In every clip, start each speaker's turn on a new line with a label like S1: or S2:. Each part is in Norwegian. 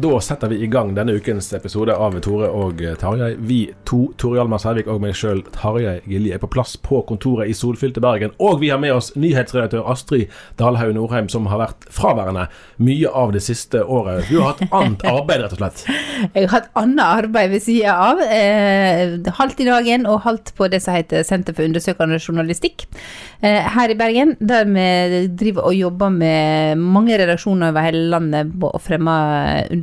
S1: Da setter vi i gang denne ukens episode av Tore og Tarjei. Vi to, Tore Hjalmar Sævik og meg sjøl, Tarjei Gilje, er på plass på kontoret i solfylte Bergen. Og vi har med oss nyhetsredaktør Astrid Dalhaug Norheim, som har vært fraværende mye av det siste året. Du har hatt annet arbeid, rett og slett?
S2: Jeg har hatt annet arbeid ved sida av. Eh, halvt i dagen og halvt på det som heter Senter for undersøkende journalistikk eh, her i Bergen. Der vi driver og jobber med mange redaksjoner over hele landet på å fremme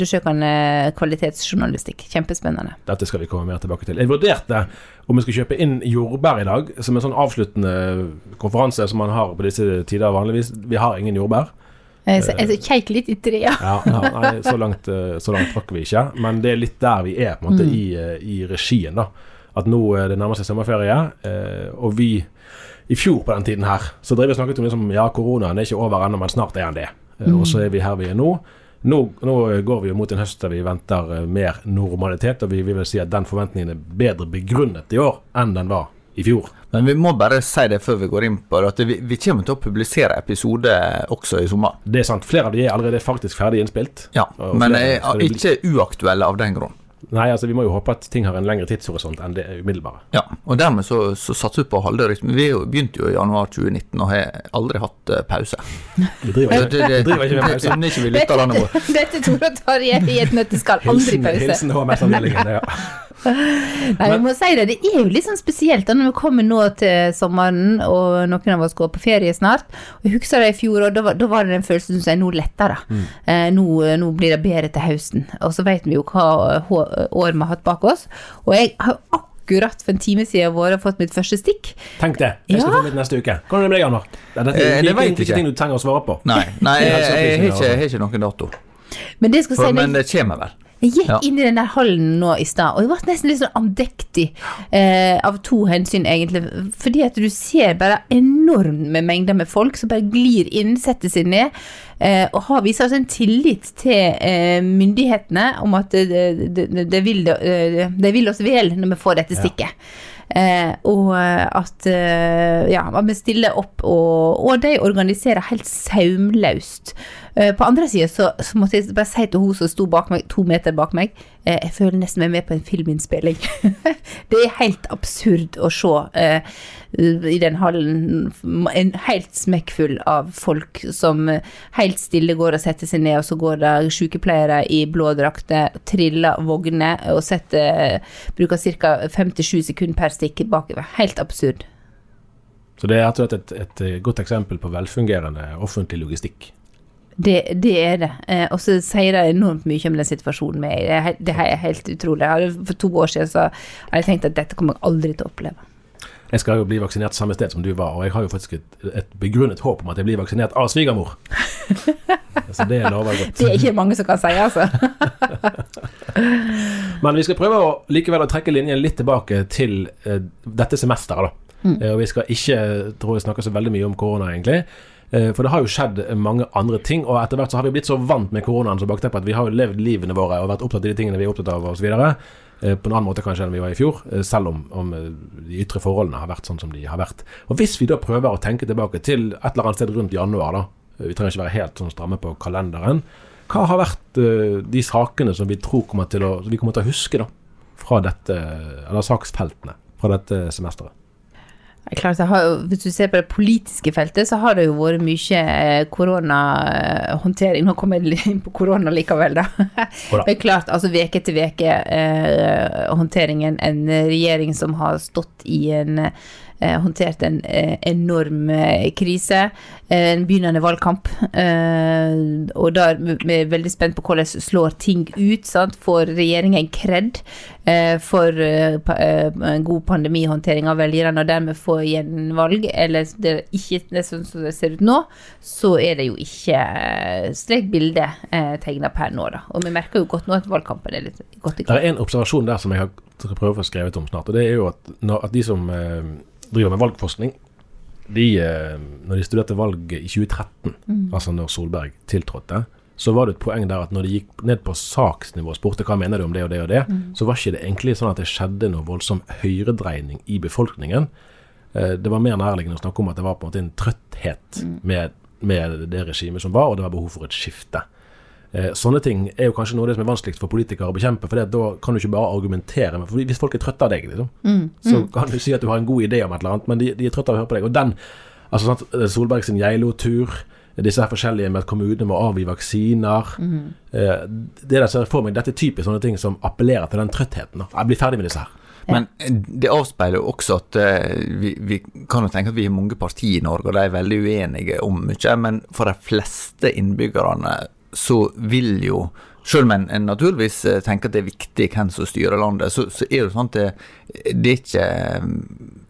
S2: undersøkende kvalitetsjournalistikk. Kjempespennende.
S1: Dette skal vi komme mer tilbake til. Jeg vurderte om vi skulle kjøpe inn jordbær i dag, som en sånn avsluttende konferanse som man har på disse tider vanligvis. Vi har ingen jordbær.
S2: Jeg, så, jeg kjeik litt etter det, ja.
S1: Ja, nei, så langt, eh, så langt rakk vi ikke. Men det er litt der vi er på en måte
S2: Mm.
S1: i, eh, i regien. da At nå det nærmer seg sommerferie, eh, og vi i fjor på den tiden her så drev vi og snakket om liksom, ja, koronaen er ikke over ennå, men snart er han det. Eh,
S2: Mm.
S1: Og så er vi her vi er nå. Nå, nå går vi jo mot en høst der vi venter eh, mer normalitet, og vi vil si at den forventningen er bedre begrunnet i år enn den var i fjor.
S3: Men vi må bare si det før vi går inn på det, at vi, vi kommer til å publisere episode også i sommer.
S1: Det er sant. Flere av de er allerede faktisk ferdig innspilt.
S3: Ja, Men
S1: flere
S3: er ikke uaktuelle av den grunn.
S1: Nei, altså vi må jo håpe at ting har en lengre tidshorisont enn det umiddelbare.
S3: Ja, og dermed så, så satser vi på å holde rytmen. Vi er begynte jo i januar 2019 og har aldri hatt eh, pause.
S1: Vi driver ikke,
S3: det, det,
S1: driver ikke med pause.
S3: Dette ikke vi tar.
S2: Dette i et nøtteskall. Aldri
S1: Hilsen,
S2: pause.
S1: hilsen HMS-avdelingen. Ja.
S2: Nei, jeg må si det. Det er jo litt sånn spesielt når vi kommer nå til sommeren, og noen av oss går på ferie snart. Og Jeg husker det i fjor, og da var, da var det den følelsen som er nå lettere. Eh, nå, nå blir det bedre til høsten. Og så vet vi jo hva år vi har hatt bak oss. Og jeg har akkurat for en time siden vært og fått mitt første stikk.
S1: Tenk det. Jeg skal
S2: Ja.
S1: få mitt neste uke. Hvordan er det med deg, Anwar? Det Dette
S3: Eh,
S1: er
S3: det
S1: ikke, ting du trenger å svare på.
S3: Nei, nei jeg, jeg, jeg, jeg har ikke noen dato.
S2: Men det skal
S3: For,
S2: si,
S3: men det kommer vel.
S2: Jeg gikk
S3: Ja.
S2: inn i den der hallen nå i stad, og jeg ble nesten litt sånn andektig eh, av to hensyn, egentlig. Fordi at du ser bare enorme mengder med folk som bare glir inn, setter seg ned, eh, og har viser altså en tillit til eh, myndighetene om at det, det, det, vil, eh, det vil oss vel når vi får dette stikket. Eh, og eh, at eh, ja, man stiller opp, og, og de organiserer helt saumløst. Eh, på andre sida så, så måtte jeg bare si til hun som sto bak meg, to meter bak meg, eh, jeg føler nesten meg med på en filminnspilling. det er helt absurd å se eh, i den hallen en helt smekkfull av folk som eh, helt stille går og setter seg ned, og så går det sykepleiere i blå drakter, triller vogner og setter, bruker ca. 57 sekunder per stikk bakover. Helt absurd.
S1: Så det er et, et godt eksempel på velfungerende offentlig logistikk.
S2: Det, det er det. Eh, og så sier det enormt mye om den situasjonen vi er i. Det er helt utrolig. For to år siden så hadde jeg tenkt at dette kommer jeg aldri til å oppleve.
S1: Jeg skal jo bli vaksinert samme sted som du var, og jeg har jo faktisk et, et begrunnet håp om at jeg blir vaksinert av svigermor. Så det lover godt.
S2: Det er ikke mange som kan si, altså.
S1: Men vi skal prøve å likevel å trekke linjen litt tilbake til eh, dette semesteret, da. Eh, Og vi skal ikke tror jeg, snakke så veldig mye om korona, egentlig. Eh, For det har jo skjedd mange andre ting, og etter hvert så har vi blitt så vant med koronaen som bakteppe at vi har jo levd livene våre og vært opptatt av de tingene vi er opptatt av osv. På en annen måte kanskje enn vi var i fjor, eh, selv om, om eh, de ytre forholdene har vært sånn som de har vært. Og Hvis vi da prøver å tenke tilbake til et eller annet sted rundt januar, da, vi trenger ikke være helt sånn stramme på kalenderen, hva har vært eh, de sakene som vi tror kommer til å, vi kommer til å huske da, fra dette, eller saksfeltene fra dette semesteret?
S2: Det er klart, det har, Hvis du ser på det politiske feltet, så har det jo vært mye eh, koronahåndtering. Nå kommer jeg inn på korona likevel, da. er klart, altså Veke etter veke eh, håndteringen. En regjering som har stått i en Håndtert en eh, enorm eh, krise. Eh, en begynnende valgkamp. Eh, og da er vi veldig spent på hvordan slår ting ut. Sant? Får regjeringen kred eh, for eh, eh, en god pandemihåndtering av velgerne, og dermed få gjenvalg, eller det er ikke det er sånn som det ser ut nå, så er det jo ikke eh, slik bilde eh, tegna per nå, da. Og vi merker jo godt nå at valgkampen er litt godt i
S1: Det er en observasjon der som jeg har prøve å få skrevet om snart. og Det er jo at, at de som eh, driver med valgforskning, de, eh, når de studerte valget i 2013, altså når Solberg tiltrådte, så var det et poeng der at når de gikk ned på saksnivå og spurte hva mener du om det og det og det, så var ikke det egentlig sånn at det skjedde noe voldsom høyredreining i befolkningen. Eh, Det var mer nærliggende å snakke om at det var på en måte en trøtthet med, med det regimet som var, og det var behov for et skifte. Eh, sånne ting er jo kanskje noe av det som er vanskeligst for politikere å bekjempe. For da kan du ikke bare argumentere. med- For hvis folk er trøtte av deg, liksom, så kan du si at du har en god idé om et eller annet, men de, de er trøtte av å høre på deg. Og den, altså sant, Solberg sin Geilo-tur, disse her forskjellige med at kommunene må avgi vaksiner eh, Det der ser jeg for meg, Dette er typisk sånne ting som appellerer til den trøttheten. da. Jeg blir ferdig med disse her.
S3: Men det avspeiler jo også at eh, vi, vi kan jo tenke at vi har mange partier i Norge, og de er veldig uenige om mye. Men for de fleste innbyggerne så vil jo selv om en, en naturligvis eh, tenker at det er viktig hvem som styrer landet, så, så er det sånn at det, det er ikke eh,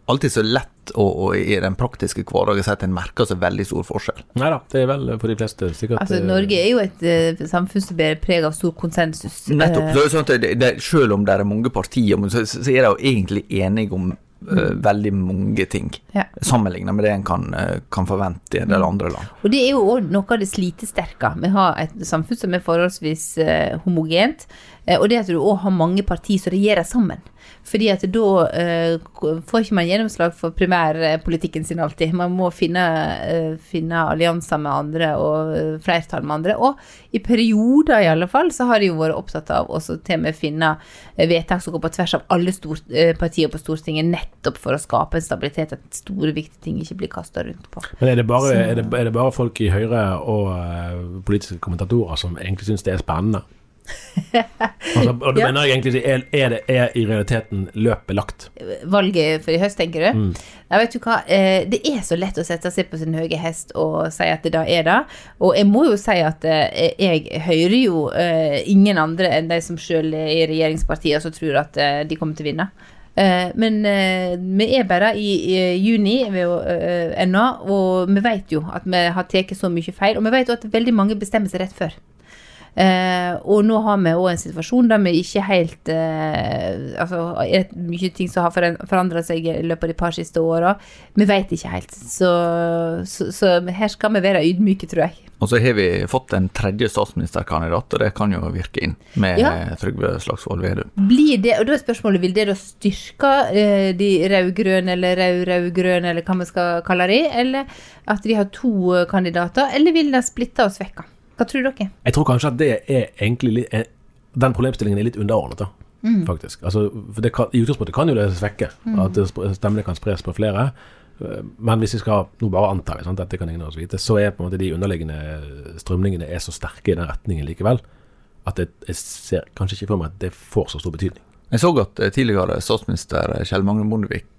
S3: alltid så lett å, å i den praktiske hverdagen si at en merker så veldig stor forskjell.
S1: Nei da, det er vel for de fleste sikkert
S2: Altså,
S1: eh,
S2: Norge er jo et uh, samfunn som bærer preg av stor konsensus.
S3: Nettopp. så er det sånn at det, det, selv om det er mange partier, så, så er de jo egentlig enige om veldig mange ting.
S2: Ja.
S3: Sammenlignet med det en kan, eh, kan forvente i en del andre land.
S2: Og det er jo òg noe av det slitesterke. Vi har et samfunn som er forholdsvis eh, homogent. eh, og det at du òg har mange partier som regjerer sammen. Fordi at da uh, får ikke man gjennomslag for primærpolitikken sin alltid. Man må finne, uh, finne allianser med andre og uh, flertall med andre. Og i perioder i alle fall så har de jo vært opptatt av også til og med finne vedtak som går på tvers av alle stor, partier på Stortinget, nettopp for å skape en stabilitet, at store, viktige ting ikke blir kasta rundt på.
S1: Men er det, bare,
S2: Så-
S1: er, det, er det bare folk i Høyre og politiske kommentatorer som egentlig syns det er spennende? altså, og du
S2: Ja.
S1: mener jeg egentlig er, er det er i realiteten løpet lagt?
S2: valget for i høst, tenker du?
S1: Mm.
S2: Nei, vet du hva, eh, det er så lett å sette seg på sin høye hest og si at det da er det. Og jeg må jo si at eh, jeg hører jo eh, ingen andre enn de som sjøl er i regjeringspartiene som tror at de kommer til å vinne. Men vi er bare i, juni ennå, og vi vet jo at vi har tatt så mye feil. Og vi vet jo at veldig mange bestemmer seg rett før. Eh, og nå har vi òg en situasjon der vi ikke helt eh, Altså, er det mye ting som har forandra seg i løpet av de par siste åra. Vi vet ikke helt. Så, så, så her skal vi være ydmyke, tror jeg.
S3: Og så har vi fått en tredje statsministerkandidat, og det kan jo virke inn med
S2: Ja.
S3: Trygve Slagsvold Vedum.
S2: Blir det, og da er spørsmålet, Vil det da styrke eh, de rød-grønne, eller rød-rød-grønne, eller hva vi skal kalle de? Eller at de har to eh, kandidater? Eller vil de splitte og svekke? Hva tror dere?
S1: Jeg tror kanskje at det er egentlig litt eh, Den problemstillingen er litt underordnet, da. Faktisk. Altså, for det kan, I utgangspunktet kan jo det svekke. At det stemmene kan spres på flere. Eh, Men hvis vi skal Nå bare antar vi, sant? dette kan ingen av oss vite, så er på en måte de underliggende strømningene er så sterke i den retningen likevel at jeg, jeg ser kanskje ikke for meg at det får så stor betydning.
S3: Jeg så at eh, tidligere statsminister Kjell Magne Bondevik eh,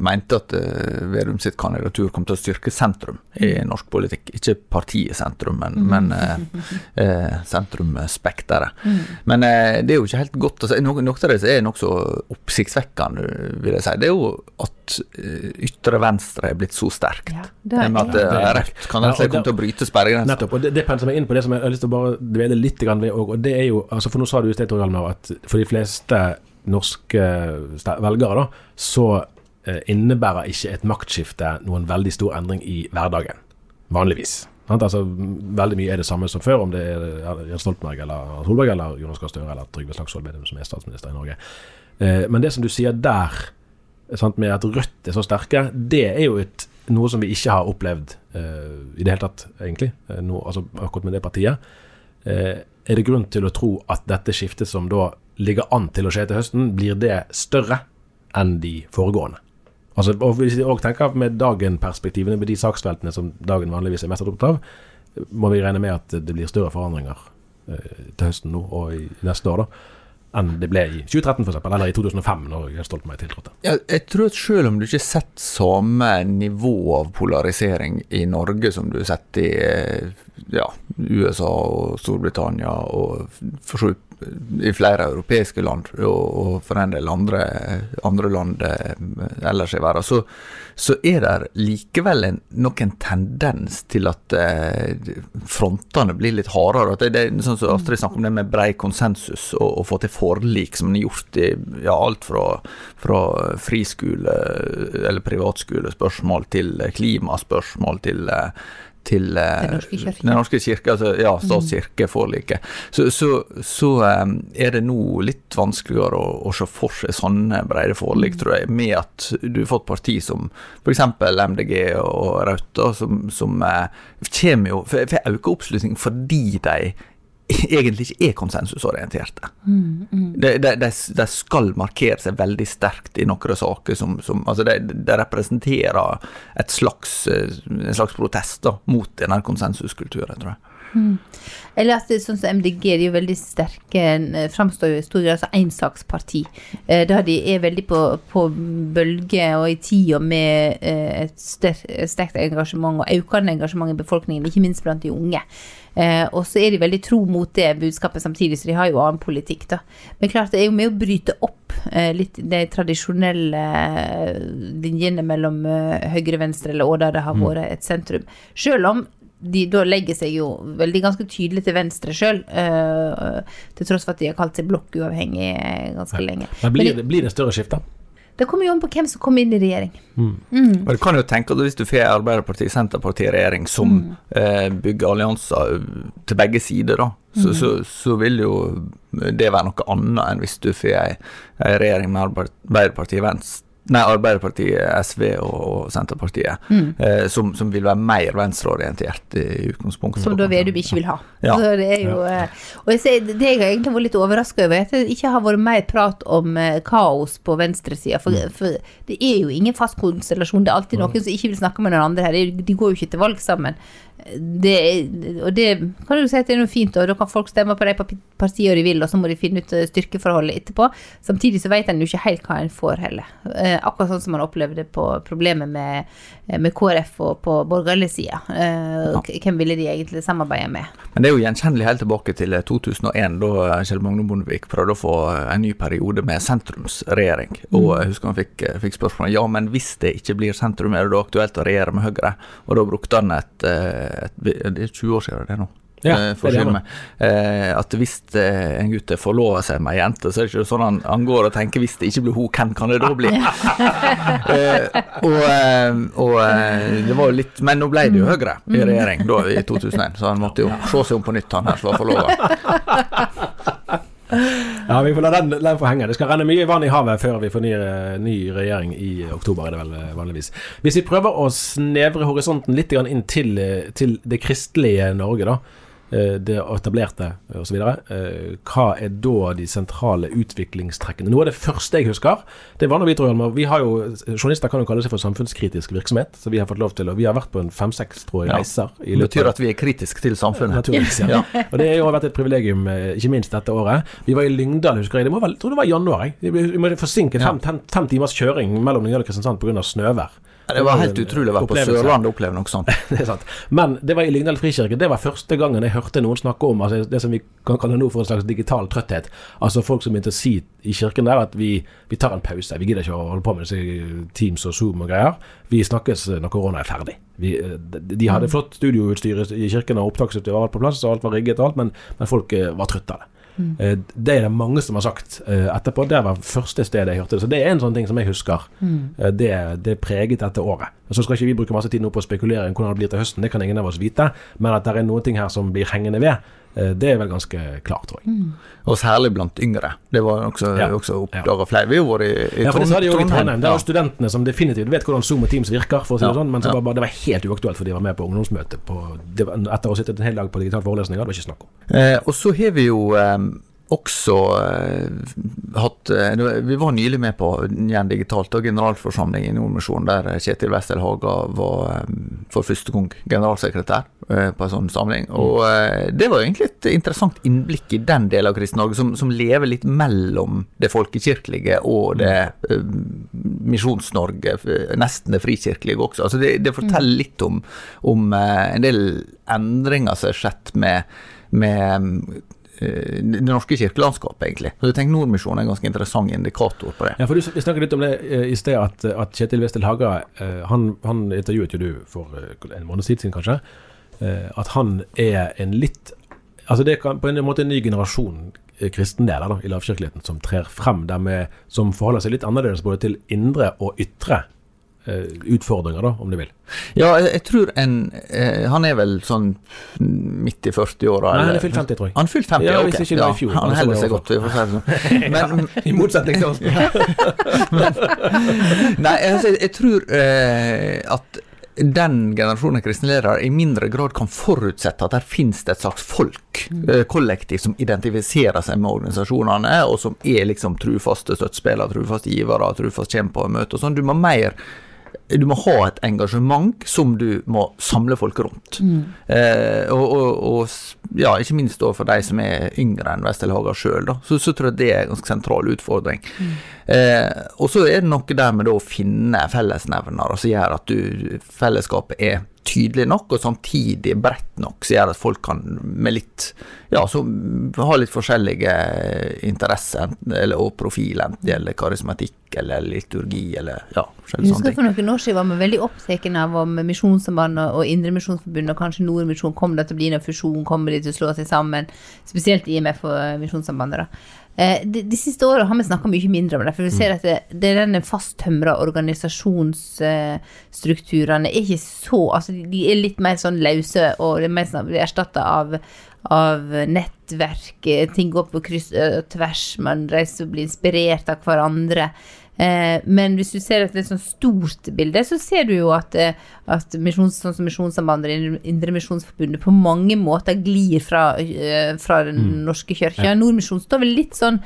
S3: mente at eh, Vedum sitt kandidatur kom til å styrke sentrum i norsk politikk. Ikke partiet sentrum, men, men eh, eh, sentrumspekteret. Men eh, det er jo ikke helt godt å si. Noe, noe av det som er nokså oppsiktsvekkende, vil jeg si, det er jo at eh, ytre venstre er blitt så sterkt.
S2: Ja,
S3: det
S2: er,
S3: med at eh,
S1: det er-
S3: Rødt kan
S1: Ja,
S3: rett og slett komme til å bryte sperregrensa.
S1: Nettopp. og Det, det penser meg inn på det som jeg har lyst til å bare dvele litt ved òg. Og det er jo altså For nå sa du i sted, Tor at for de fleste norske velgere, da, så eh, innebærer ikke et maktskifte noen veldig stor endring i hverdagen. Vanligvis. Altså, veldig mye er det samme som før, om det er eh, Jens Stoltenberg eller Solberg eller Jonas Gahr Støre eller Trygve Slagsvold Vedum som er statsminister i Norge. Eh, men det som du sier der, med at Rødt er så sterke, det er jo et, noe som vi ikke har opplevd eh, i det hele tatt, egentlig. Eh, nå, altså, akkurat med det partiet. Eh, er det grunn til å tro at dette skiftet som da ligger an til å skje til høsten, blir det større enn de foregående? Altså, og Hvis vi også tenker med Dagen-perspektivene, med de saksfeltene som Dagen vanligvis er mest opptatt av, må vi regne med at det blir større forandringer eh, til høsten nå og i neste år da, enn det ble i 2013 for eksempel, eller i 2005, når Jens Stoltenberg tiltrådte.
S3: Ja, jeg tror at selv om du ikke har sett samme nivå av polarisering i Norge som du har sett i eh, ja, USA og Storbritannia og for så vidt i flere europeiske land, og, for en del andre, andre land eh, ellers i verden, så, så er det likevel en, nok en tendens til at eh, frontene blir litt hardere. At det, det sånn som Astrid snakker om det med brei konsensus og, og få til forlik, som en har gjort i ja, alt fra, fra friskole eller privatskolespørsmål til klimaspørsmål til eh, til eh,
S2: Den norske kirke.
S3: Den norske kirke, altså ja, statskirkeforliket. Så, så, så um, er det nå litt vanskeligere å, å se for seg sånne brede forlik, tror jeg, med at du har fått parti som f.eks. MDG og Rauta, som, som uh, kommer jo for, for øker oppslutning fordi de egentlig ikke er konsensusorienterte. Mm, de, de, de skal markere seg veldig sterkt i noen saker som, som altså de, de representerer et slags, eh, en slags protest da, mot denne konsensuskulturen, tror jeg.
S2: Eller at det sånn som MDG, de er jo veldig sterke, eh, framstår jo i stor grad som ensaksparti. Eh, Da de er veldig på, på bølge og i tida med eh, et sterkt engasjement og økende engasjement i befolkningen, ikke minst blant de unge. Eh, og så er de veldig tro mot det budskapet samtidig, så de har jo annen politikk, da. Men klart, det er jo med å bryte opp eh, litt de tradisjonelle eh, linjene mellom eh, høyre, venstre, eller og det har vært et sentrum. Selv om de da legger seg jo veldig ganske tydelig til venstre sjøl, til tross for at de har kalt seg blokkuavhengig eh, ganske lenge.
S1: Men blir,
S2: Men
S1: det, blir det større skifte?
S2: Det kommer jo an på hvem som kommer inn i regjering.
S3: Men du kan jo tenke at hvis du får Arbeiderpartiet, Senterparti-regjering som eh, bygger allianser til begge sider, da, så, så, så vil jo det være noe annet enn hvis du får ei, regjering med Arbe- Arbeiderpartiet, Venstre Nei, Arbeiderpartiet, SV og, og Senterpartiet, eh, som, som vil være mer venstreorientert i utgangspunktet.
S2: Som da Vedum ikke vil ha.
S3: Ja.
S2: Så det er jo, eh, og jeg ser, det jeg har egentlig vært litt overraska over, er at det ikke har vært mer prat om eh, kaos på venstresida. For, for det er jo ingen fast konstellasjon. Det er alltid noen som ikke vil snakke med noen andre her. De går jo ikke til valg sammen. Det, og det kan du si at det er noe fint, og da kan folk stemme på de pa- partiene de vil, og så må de finne ut eh, styrkeforholdet etterpå. Samtidig så vet en jo ikke helt hva en får heller. Eh, akkurat sånn som man opplevde på problemet med, eh, med KrF og på borgerlig side. Eh, ja. Hvem ville de egentlig samarbeide med?
S3: Men det er jo gjenkjennelig helt tilbake til 2001, da Kjell Magne Bondevik prøvde å få en ny periode med sentrumsregjering. Og jeg husker han fikk, fikk spørsmålet ja, men hvis det ikke blir sentrum, er det da aktuelt å regjere med Høyre? Og da brukte han et, eh, et Det er 20 år siden det nå.
S1: Ja,
S3: eh, for
S1: det er det.
S3: Eh, at hvis eh, en gutt forlover seg med ei jente, så er det ikke sånn han, han går og tenker hvis det ikke blir hun, hvem kan det da bli? eh, og og det var jo litt Men nå ble det jo Høyre i regjering da i 2001, så han måtte jo se seg om på nytt, han her som var forlova.
S1: Ja, vi får la den, den få henge. Det skal renne mye vann i havet før vi får ny, ny regjering i oktober, er det vel eh, vanligvis. Hvis vi prøver å snevre horisonten litt inn til, eh, til det kristelige Norge, da. Eh, Det etablerte osv. Hva er da de sentrale utviklingstrekkene? Noe av det første jeg husker, det var når vi tror vi har jo, Journalister kan jo kalle seg for samfunnskritisk virksomhet. Så vi har fått lov til, og vi har vært på en fem-seks tror
S3: Ja.
S1: reiser. i
S3: Det betyr at vi er kritiske til samfunnet.
S1: Naturligvis, ja. Og det har vært et privilegium, eh, ikke minst dette året. Vi var i Lyngdal, husker jeg. Det må vel, tror det var i januar. Jeg. Vi ble forsinket fem, fem, fem timers kjøring mellom Lyngdal og Kristiansand pga. snøvær.
S3: Ja, Det var helt utrolig å være på. Sørlandet og oppleve noe sånt.
S1: Det er sant. Men det var i Lyngdal frikirke. Det var første gangen jeg hørte noen snakke om altså det som vi kan kalle nå for en slags digital trøtthet. Altså folk som begynte å si i kirken der at vi, vi tar en pause. Vi gidder ikke å holde på med disse Teams og Zoom og greier. Vi snakkes når korona er ferdig. Vi, eh, de de hadde flott studioutstyr i kirken og opptaksutstyr og alt på plass, så alt var rigget og alt, men, men folk eh, var trøtte av det. Eh, Det er det mange som har sagt eh, etterpå. Det var første stedet jeg hørte det. Så det er en sånn ting som jeg husker. Mm. Det, det preget dette året. Så skal ikke vi bruke masse tid nå på å spekulere i hvordan det blir til høsten, det kan ingen av oss vite. Men at det er noen ting her som blir hengende ved, eh, det er vel ganske klart, tror jeg.
S3: Og særlig blant yngre. Det var også,
S1: Ja.
S3: også oppdaga flere. Vi har vært i, i
S1: Ja, for det sa de jo i Trondheim. Det er jo studentene som definitivt vet hvordan Zoom og Teams virker, for å si det
S3: Ja,
S1: sånn, men så
S3: ja.
S1: bare, det var helt uaktuelt for de var med på ungdomsmøte på, var, etter å ha sittet en hel dag på digital forelesning. Det var ikke snakk om.
S3: Eh, og så har vi jo eh, også eh, hatt eh, Vi var nylig med på igjen digitalt og generalforsamling i Nordmisjonen, der Kjetil Wessel Haga var eh, for første gang generalsekretær eh, på en sånn samling. Og eh, det var egentlig et interessant innblikk i den delen av Kristen-Norge som, som lever litt mellom det folkekirkelige og det eh, Misjons-Norge, nesten det frikirkelige også. Altså det, det forteller litt om, om en del endringer som har skjedd med, med det norske kirkelandskapet, egentlig. Så jeg tenker Nordmisjonen er en ganske interessant indikator på det.
S1: Ja, for du, Vi snakket litt om det eh, i sted, at, at Kjetil Westel Haga eh, han, han intervjuet jo du for eh, en måned siden, kanskje. eh, at han er en litt Altså Det er på en måte en ny generasjon eh, kristendeler da, i lavkirkeligheten som trer frem, der med, som forholder seg litt annerledes både til indre og ytre eh, utfordringer, da, om du vil.
S3: Ja, jeg, jeg tror en eh, Han er vel sånn midt i 40-åra.
S1: Nei, han er fylt 50, tror jeg.
S3: Han er fylt 50,
S1: Ja,
S3: ok.
S1: hvis ikke det var i fjor,
S3: han holder seg godt, vi får si det sånn. Men,
S1: I motsetning til oss.
S3: Nei, altså, jeg tror eh, at den generasjonen kristne ledere i mindre grad kan forutsette at der finnes det et slags folk, eh, kollektiv, som identifiserer seg med organisasjonene, og som er liksom trufaste støttespillere, trufaste givere, trufast kjemper og møte og sånn. Du må mer du må ha et engasjement som du må samle folk rundt. Eh, og, og, og ja, ikke minst for de som er yngre enn Westel Haga sjøl, så, så tror jeg det er en ganske sentral utfordring. Eh, og så er det noe der med å finne fellesnevner som gjør at du, fellesskapet er tydelig nok, og samtidig bredt nok, som gjør at folk kan med litt ja, som har litt forskjellige interesser eller, og profil, enten det gjelder karismatikk eller liturgi eller ja,
S2: Jeg
S3: forskjellige sånne ting.
S2: for noen år siden var vi veldig opptatt av om Misjonssambandet og Indremisjonsforbundet og kanskje Nordmisjon kommer det til å bli noen fusjon, kommer de til å slå seg sammen, spesielt IMF og Misjonssambandet. da. Eh, De, de siste årene har vi snakka mye mindre om det, for vi ser at det, det er den fasttømra organisasjonsstrukturene er ikke så Altså, de- er litt mer sånn løse, og det er mer sånn, erstatta av av nettverk, eh, ting går på kryss og tvers, man reiser og blir inspirert av hverandre. Eh, men hvis du ser et litt sånn stort bilde, så ser du jo at, eh, at misjons, sånn som Misjonssambandet Indremisjonsforbundet på mange måter glir fra, eh, fra den norske kirka. Nordmisjon står vel litt sånn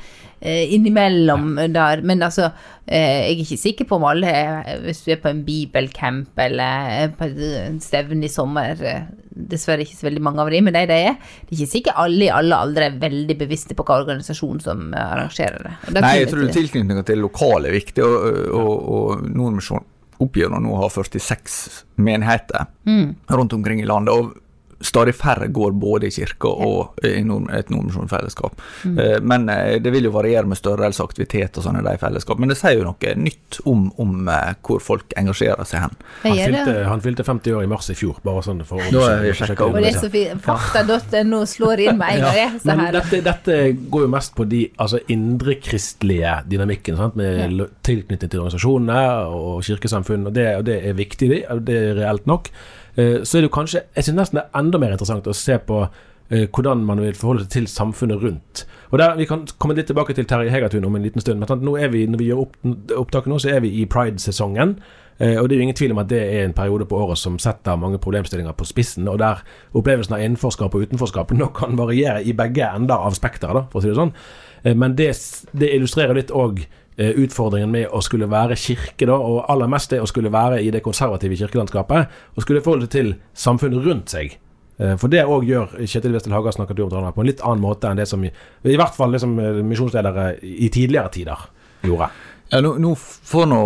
S2: eh, innimellom der, men altså eh, Jeg er ikke sikker på om alle Hvis du er på en bibelcamp eller på en stevne i sommer eh, Dessverre ikke så veldig mange av dem, men de det er. Det er ikke sikkert alle i alle aldre er veldig bevisste på hva organisasjon som eh, arrangerer det.
S3: Nei, jeg tror tilknytninga til lokalet er viktig, og, og, og Nordmisjonen oppgir nå ha 46 menigheter
S2: Mm.
S3: rundt omkring i landet. og Stadig færre går både i kirka og i et nordmisjonsfellesskap.
S2: Mm.
S3: Eh, Men eh, det vil jo variere med størrelse, aktivitet og sånn i de fellesskap. Men det sier jo noe nytt om, om eh, hvor folk engasjerer seg hen.
S1: Han fylte, han fylte 50 år i mars i fjor, bare sånn for å
S3: er vi
S1: sjekke om
S2: Og det er så fint. Fakta.no slår inn med en gang. jeg,
S1: Men dette, dette går jo mest på de altså indrekristelige dynamikken, sant? med lo- tilknytning til organisasjonene og kirkesamfunn, og det, og det er viktig, det, det er reelt nok. Eh, Så er det jo kanskje Jeg syns nesten det er enda mer interessant å se på eh, hvordan man vil forholde seg til samfunnet rundt. Og der, Vi kan komme litt tilbake til Terje Hegertun om en liten stund. Men nå er vi, når vi gjør opp, opptaket nå, så er vi i pride-sesongen. Eh, og det er jo ingen tvil om at det er en periode på året som setter mange problemstillinger på spissen, og der opplevelsen av innenforskap og utenforskap nok kan variere i begge ender av spekteret, for å si det sånn. Men det, det illustrerer litt òg utfordringen med å skulle være kirke, da, og aller mest det å skulle være i det konservative kirkelandskapet, og skulle forholde seg til samfunnet rundt seg. Eh, For det òg gjør Kjetil Westel Haga snakket om på en litt annen måte enn det som i, hvert fall det som misjonsledere i tidligere tider gjorde.
S3: Ja, nå, nå får nå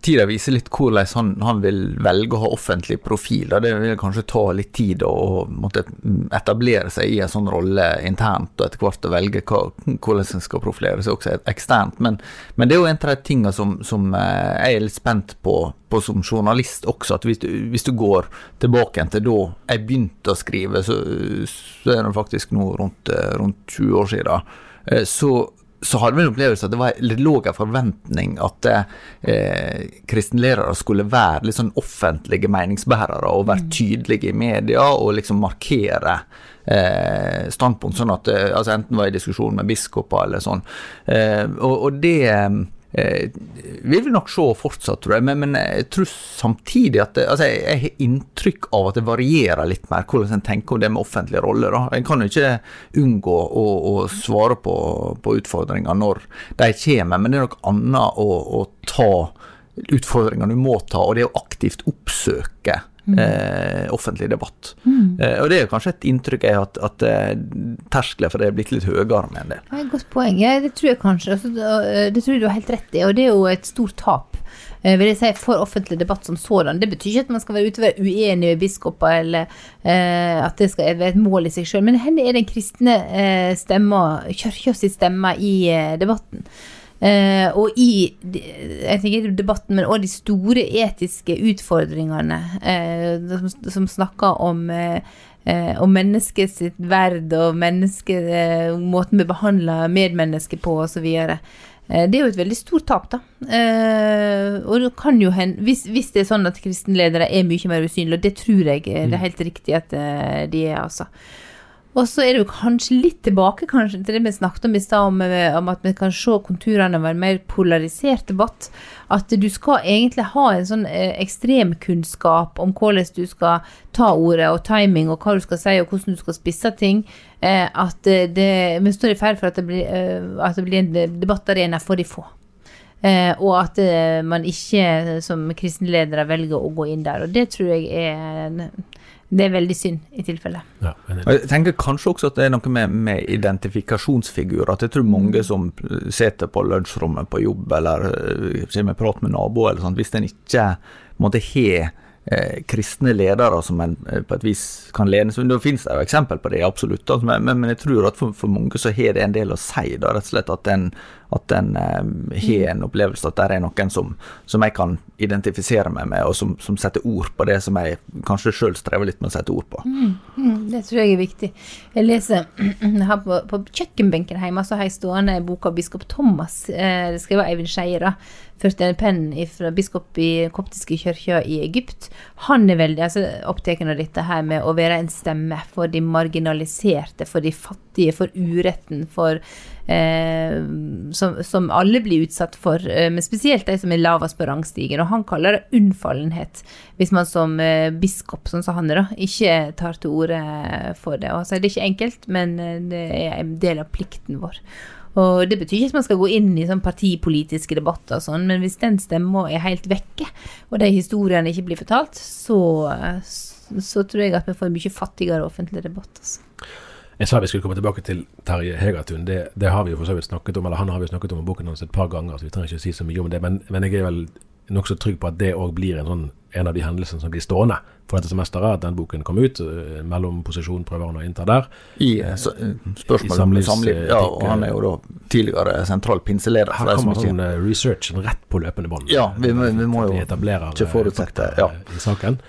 S3: tida vise litt hvordan han, han, vil velge å ha offentlig profil. Det vil kanskje ta litt tid å måtte etablere seg i en sånn rolle internt, og etter hvert å velge hva, hvordan en skal profilere seg også eksternt. Men, men, det er jo en av de tingene som, som eh, jeg er litt spent på, på som journalist også. at Hvis du, hvis du går tilbake til da jeg begynte å skrive, så, så er det faktisk nå rundt, eh, rundt 20 år siden, eh, så så hadde vi en opplevelse at det var litt lav forventning at eh, kristenlærere skulle være litt sånn offentlige meningsbærere og være mm. tydelige i media og liksom markere eh, standpunkt, sånn at eh, altså enten var i diskusjon med biskoper eller sånn. Eh, og, og, det eh, vil vi nok se fortsatt, tror jeg. Men, men jeg tror samtidig at det, altså jeg, jeg, har inntrykk av at det varierer litt mer hvordan en tenker om det med offentlige roller. Da. En kan jo ikke unngå å, å svare på, på, utfordringer når de kommer, men det er noe annet å, å ta utfordringer du må ta, og det å aktivt oppsøke Mm. Eh, offentlig debatt. Mm. Eh, og det er kanskje et inntrykk er at, at eh, terskelen for det er blitt litt høyere med en del.
S2: Ja, godt poeng. Det tror jeg kanskje. Altså, det tror jeg du har helt rett i, og det er jo et stort tap. Eh, vil jeg si, For offentlig debatt som sådan. Det betyr ikke at man skal være ute og være uenig med biskoper, eller eh, at det skal være et mål i seg sjøl. Men hvor er den kristne eh, stemma, kirka si stemme, i eh, debatten? Uh, og i jeg tenker debatten, men også de store etiske utfordringene eh, som, som, snakker om, eh, om mennesket sitt verd og menneske, måten vi behandler medmennesker på osv. Det er jo et veldig stort tap, da. og det kan jo hende, hvis, hvis, det er sånn at kristenledere er mye mer usynlige, og det tror jeg det er helt riktig at de er, altså. Og så er det jo kanskje litt tilbake kanskje til det vi snakket om i stad, om, eh, om, at vi kan se konturene av en mer polarisert debatt. At du skal egentlig ha en sånn eh, ekstremkunnskap om hvordan du skal ta ordet, og timing, og hva du skal si, og hvordan du skal spisse ting. Eh, at det, vi står i ferd for at det blir, at det blir en debattarena for de få. Eh, og at eh, man ikke som kristenledere velger å gå inn der. Og det tror jeg er det er veldig synd i tilfelle. Ja,
S3: jeg tenker kanskje også at det er noe med, med identifikasjonsfigurer. At jeg tror mange mm. som sitter på lunsjrommet på jobb eller kommer med prat med naboer, eller sånt, hvis en ikke måtte ha eh, kristne ledere som en eh, på et vis kan lene seg Det finnes det jo eksempel på det, absolutt. Altså, men, men, jeg tror at for, for mange så har det en del å si, da, rett og slett at en at en eh, har en opplevelse at det er noen som, som, jeg kan identifisere meg med, og som, som setter ord på det som jeg kanskje sjøl strever litt med å sette ord på.
S2: Mm, mm, det tror jeg er viktig. Jeg leser her på, på kjøkkenbenken hjemme så har jeg stående boka av biskop Thomas. Eh, det skrev Eivind Skeie, førte en penn fra biskop i koptiske kirka i Egypt. Han er veldig altså, opptatt av dette her med å være en stemme for de marginaliserte, for de fattige, for uretten, for eh, som, som, alle blir utsatt for, eh, men spesielt de som er lavest på rangstigen. Og han kaller det unnfallenhet, hvis man som eh, biskop, sånn som han er, da, ikke tar til orde for det. Og så er det ikke enkelt, men eh, det er en del av plikten vår. Og Det betyr ikke at man skal gå inn i sånn partipolitiske debatter, og sånn, men hvis den stemma er helt vekke, og de historiene ikke blir fortalt, så, så tror jeg at vi får en mye fattigere offentlig debatt. Altså.
S1: Jeg sa vi skulle komme tilbake til Terje Hegertun. Det, det, har vi jo for så vidt snakket om, eller han har vi snakket om i boken hans et par ganger, så vi trenger ikke si så mye om det. Men, men jeg er vel nokså trygg på at det òg blir en, sånn, en av de hendelsene som blir stående for dette semesteret. At den boken kom ut. mellom Mellomposisjon prøver han å innta der.
S3: I spørsmål eh spørsmålet om samliv. Ja, og han er jo da tidligere sentral pinseleder.
S1: Her kommer sånn research rett på løpende bånd.
S3: Ja, vi, vi, vi må jo ikke forutsette ja.
S1: i saken.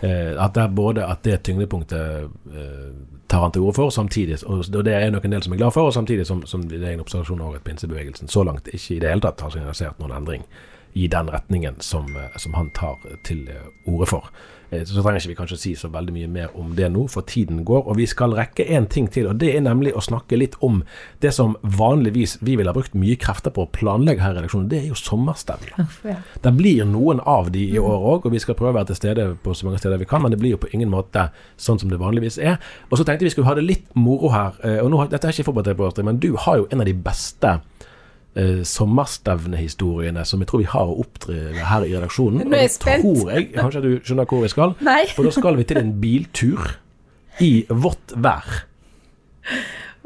S1: Eh, at, det er både, at det tyngdepunktet eh, tar han til orde for, samtidig, og det er nok en del som er glad for, og samtidig som, som det er en observasjon over at pinsebevegelsen så langt ikke i det hele tatt har signalisert noen endring i den retningen som, eh, som han tar til orde for. Eh, så trenger ikke vi kanskje si så veldig mye mer om det nå, for tiden går. Og vi skal rekke én ting til, og det er nemlig å snakke litt om det som vanligvis vi ville ha brukt mye krefter på å planlegge her i redaksjonen. Det er jo sommerstevner. Det blir noen av de i år òg, og vi skal prøve å være til stede på så mange steder vi kan, men det blir jo på ingen måte sånn som det vanligvis er. Og så tenkte vi skulle ha det litt moro her. Eh, og nå, Dette er ikke forberedt deg på, men du har jo en av de beste eh, sommerstevnehistoriene som jeg tror vi har å oppdrive her i redaksjonen.
S2: Nå er jeg spent.
S1: Tror jeg, kanskje du skjønner hvor vi skal?
S2: Nei.
S1: For da skal vi til en biltur i vått vær.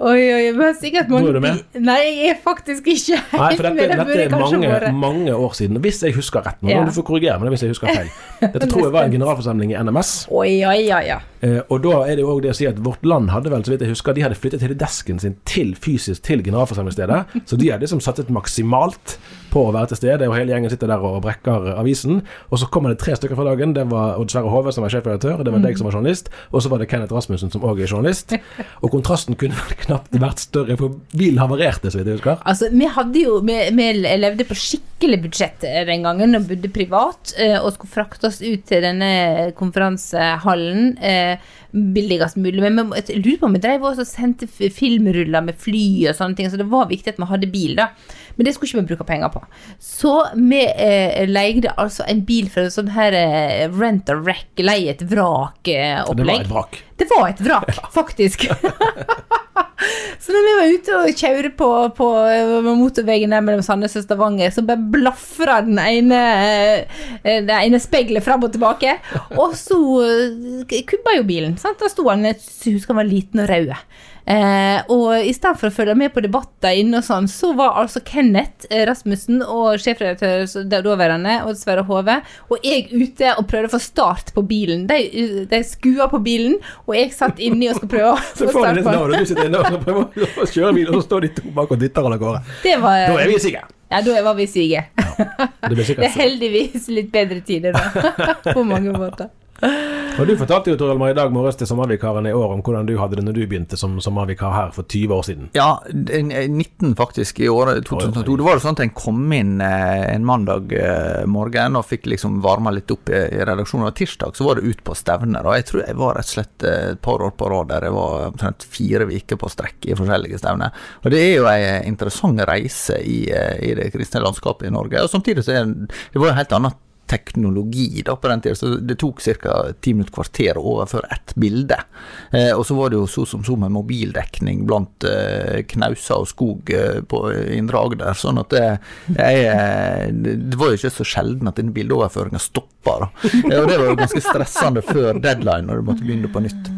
S2: Oi, oi, men sikkert mange
S1: Nå er du med?
S2: Nei, jeg er faktisk ikke helt
S1: Nei, for dette,
S2: med. Det
S1: dette er mange, mange år siden. Hvis jeg husker rett. Nå
S2: Ja.
S1: du får korrigere meg hvis jeg husker feil. Dette tror jeg var en generalforsamling i NMS.
S2: Oi, oi, oi, ja.
S1: Eh, og da er det jo også det å si at Vårt Land hadde vel, så vidt jeg husker, de hadde flyttet hele desken sin til fysisk til generalforsamlingsstedet. Så de hadde liksom satset maksimalt på å være til stede, og hele gjengen sitter der og brekker avisen. Og så kommer det tre stykker fra dagen. Det var Odd Sverre Hove som var sjefredaktør, det var deg som var journalist, og så var det Kenneth Rasmussen som òg er journalist. Og kontrasten kunne knapt vært større, for bilen havarerte, så vidt jeg husker.
S2: Altså, vi hadde jo Vi, vi levde på skikkelig budsjett eh, den gangen og bodde privat eh, og skulle frakte oss ut til denne konferansehallen eh, billigst mulig. Men jeg lurer på om vi drev også og sendte filmruller med fly og sånne ting, så det var viktig at vi hadde bil, da. Men det skulle ikke vi bruke penger på. Så vi eh, leide altså en bil fra en sånn her eh, rent a wreck, leie et
S1: Og det var
S2: vrak-opplegg.
S1: et vrak.
S2: Det var et vrak, faktisk. så når vi var ute og kjørte på, på eh, motorveien der mellom Sandnes og Stavanger, så bare blafra den ene eh, Det ene speilet fram og tilbake. Og så eh, kubba jo bilen. Sant? Da sto han Jeg husker han var liten og rød. Eh, og i stedet for å følge med på debatter inne og sånn, så var altså Kenneth eh, Rasmussen og sjefredaktør så daværende, Odd Sverre Hove, og jeg ute og prøvde å få start på bilen. De, de skua på bilen, og jeg satt inni og skulle prøve å
S1: Så
S2: få
S1: får
S2: start på den.
S1: og du sitter inne og prøver å kjøre bil, og så står de to bak og dytter av gårde.
S2: Det
S1: Da er vi sikre.
S2: Ja, da var vi sige.
S1: Det
S2: Det er heldigvis litt bedre tider da, på mange måter.
S1: Og Du fortalte jo Tor Hjalmar, i dag morges til sommervikaren i år om hvordan du hadde det når du begynte som sommervikar her for 20 år siden.
S3: Ja, en- en 19 faktisk, i året 2002. Det var jo sånn at en kom inn eh, en mandag eh, morgen og fikk liksom varma litt opp i, redaksjonen. Og tirsdag så var det ut på stevner. Og jeg tror jeg var rett og slett eh, et par år på rad der jeg var omtrent fire uker på strekk i forskjellige stevner. Og det er jo ei interessant reise i, i det kristne landskapet i Norge. Og samtidig så er det, det var jo helt annet teknologi da på den tida, så det tok ca. ti minutter kvarter å overføre ett bilde. Eh, og så var det jo så som så med mobildekning blant eh, knauser og skog eh, på Indre Agder. Sånn at det, jeg, eh, det var jo ikke så sjelden at denne bildeoverføringa stoppa. Da. Eh, og det var jo ganske stressende før deadline, når du måtte begynne på nytt.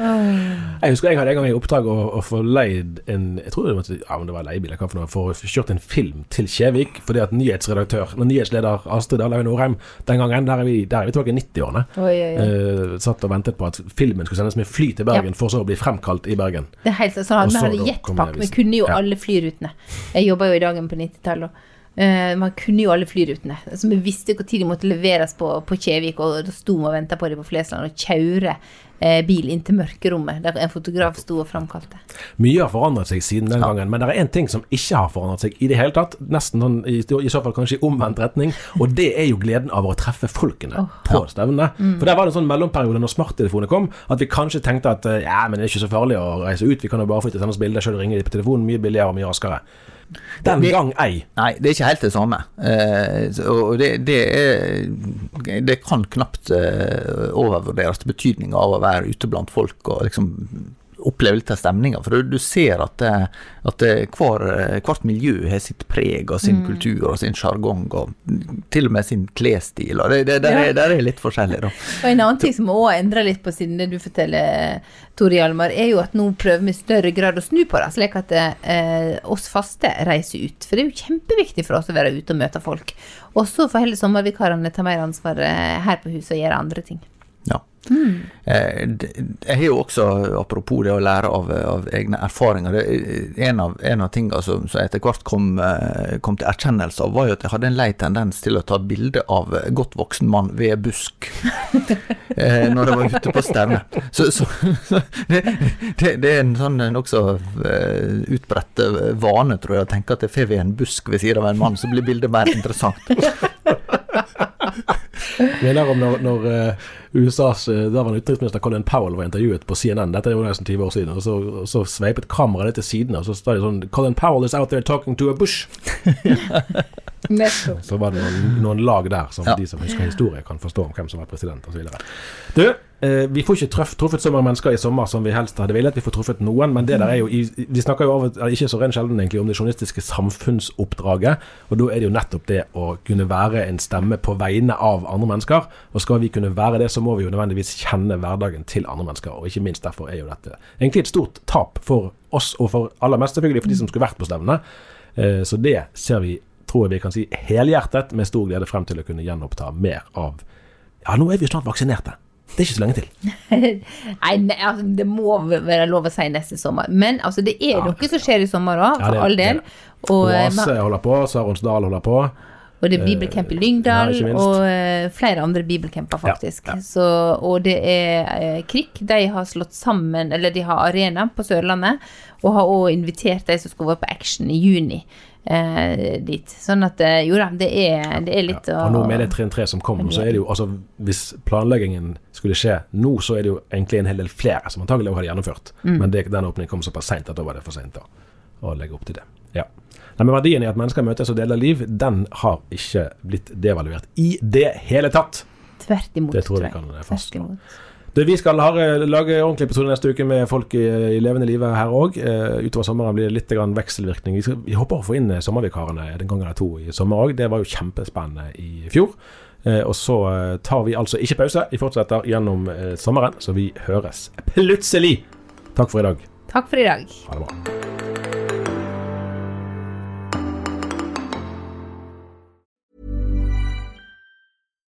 S1: Jeg husker jeg hadde en gang i oppdrag å, å få leid en Jeg tror det var, ja, det var leiebil, for å få kjørt en film til Kjevik. Fordi at nyhetsredaktør, nyhetsleder Astrid Dahlhaug Norheim den gangen, der er vi, der er vi tilbake i 90-årene,
S2: Oi, oi, oi.
S1: eh, satt og ventet på at filmen skulle sendes med fly til Bergen, for så å bli fremkalt i Bergen.
S2: Det er helt sånn Vi hadde
S1: da
S2: jetpack, vi kunne jo
S1: Ja.
S2: alle flyrutene. Jeg jobba jo i dagen på 90-tallet. Og, eh, man kunne jo alle flyrutene. Så vi visste tid de måtte leveres på, på Kjevik, og da sto vi og venta på dem på Flesland og kjøre eh, bil inn til mørkerommet, der en fotograf sto og framkalte.
S1: Mye har forandret seg siden den gangen, men det er én ting som ikke har forandret seg i det hele tatt. Nesten sånn, i, i så fall kanskje i omvendt retning, og det er jo gleden av å treffe folkene på stevnene. For der var det en sånn mellomperiode når smarttelefonene kom, at vi kanskje tenkte at eh, ja, men det er ikke så farlig å reise ut, vi kan jo bare få til å sende oss bilder sjøl og ringe dem på telefonen, mye billigere og mye raskere. Den
S3: Det-
S1: gang ei.
S3: Nei, det er ikke helt det samme. Eh, og det, det er Det kan knapt eh, overvurderes betydninga av å være ute blant folk og liksom oppleve litt av stemninga. For du, du ser at, det, at det, hver, hvert miljø har sitt preg og sin kultur og sin sjargong, og til og med sin klesstil. Og det, det, der, er, der er litt forskjellig, da.
S2: Og En annen ting som òg endrer litt på siden det du forteller, Tore Hjalmar, er jo at nå prøver vi i større grad å snu på det, slik at eh, oss faste reiser ut. For det er jo kjempeviktig for oss å være ute og møte folk. Og så får heller sommervikarene ta mer ansvar eh, her på huset og gjøre andre ting.
S3: Ja. Mm. Jeg har jo også, apropos det å lære av, av egne erfaringer, er en av, en av tingene som, som etter hvert kom, eh, kom til erkjennelse av, var jo at jeg hadde en lei tendens til å ta bilde av godt voksen mann ved busk eh, når jeg var ute på stevne. Så, så, det, det, det er en sånn nokså utbredt eh, vane, tror jeg, å tenke at får ved en busk ved siden av en mann, så blir bildet mer interessant.
S1: Minner om når, når eh, USAs uh, daværende utenriksminister Colin Powell var intervjuet på CNN, dette er jo nesten 20 år siden, og så, og så sveipet kameraet litt til siden, og så står det sånn Colin Powell is out there talking to a bush. Så var det noen, noen lag der som
S3: Ja.
S1: de som husker historie, kan forstå om hvem som var president osv. Du, eh, vi får ikke trøff, truffet så mange mennesker i sommer som vi helst hadde villet. Vi får truffet noen, men det der er jo Vi snakker jo av ikke så rent sjelden egentlig, om det journalistiske samfunnsoppdraget. Og da er det jo nettopp det å kunne være en stemme på vegne av andre mennesker. Og skal vi kunne være det, så må vi jo nødvendigvis kjenne hverdagen til andre mennesker. Og ikke minst derfor er jo dette egentlig et stort tap for oss, og for aller mest selvfølgelig for de som skulle vært på stevnene. Eh, Så det ser vi, tror jeg vi kan si, helhjertet med stor glede frem til å kunne gjenoppta mer av Ja, nå er vi jo snart vaksinerte. Det er ikke så lenge til.
S2: Nei, ne, altså, det må være lov å si neste sommer. Men altså, det er
S1: Ja,
S2: noe som skjer i sommer òg,
S1: Ja,
S2: for
S1: det-
S2: all del. Åse eh,
S1: Oase holder på, Saronsdal holder på.
S2: Og det er bibelcamp i Lyngdal,
S1: ja,
S2: og eh, flere andre bibelcamper, faktisk.
S1: Ja, ja.
S2: Så, og det er eh, KRIK. De har slått sammen, eller de har arena på Sørlandet, og har òg invitert de som skal være på Action i juni, eh, dit. Sånn at eh, jo da, det er, det er litt
S1: Ja,
S2: å
S1: og nå med det trinn 3 som kom, så er det jo altså Hvis planleggingen skulle skje nå, så er det jo egentlig en hel del flere som antagelig hadde gjennomført.
S2: Mm.
S1: Men det, den åpningen kom såpass seint at da var det for seint å legge opp til det. Ja. Nei, men Verdien i at mennesker møtes og deler liv, den har ikke blitt devaluert i det hele tatt.
S2: Tvert imot,
S1: Det tror jeg vi kan fastslå. Det, vi skal ha, lage ordentlig episode neste uke med folk i, i levende live her òg. utover sommeren blir det litt grann vekselvirkning. Vi, skal, vi håper å få inn eh, sommervikarene den gangen eller to i sommer òg. Det var jo kjempespennende i fjor. Eh, og så eh, tar vi altså ikke pause. Vi fortsetter gjennom eh, sommeren, så vi høres plutselig. Takk for i dag.
S2: Takk for i dag.
S1: Ha det bra.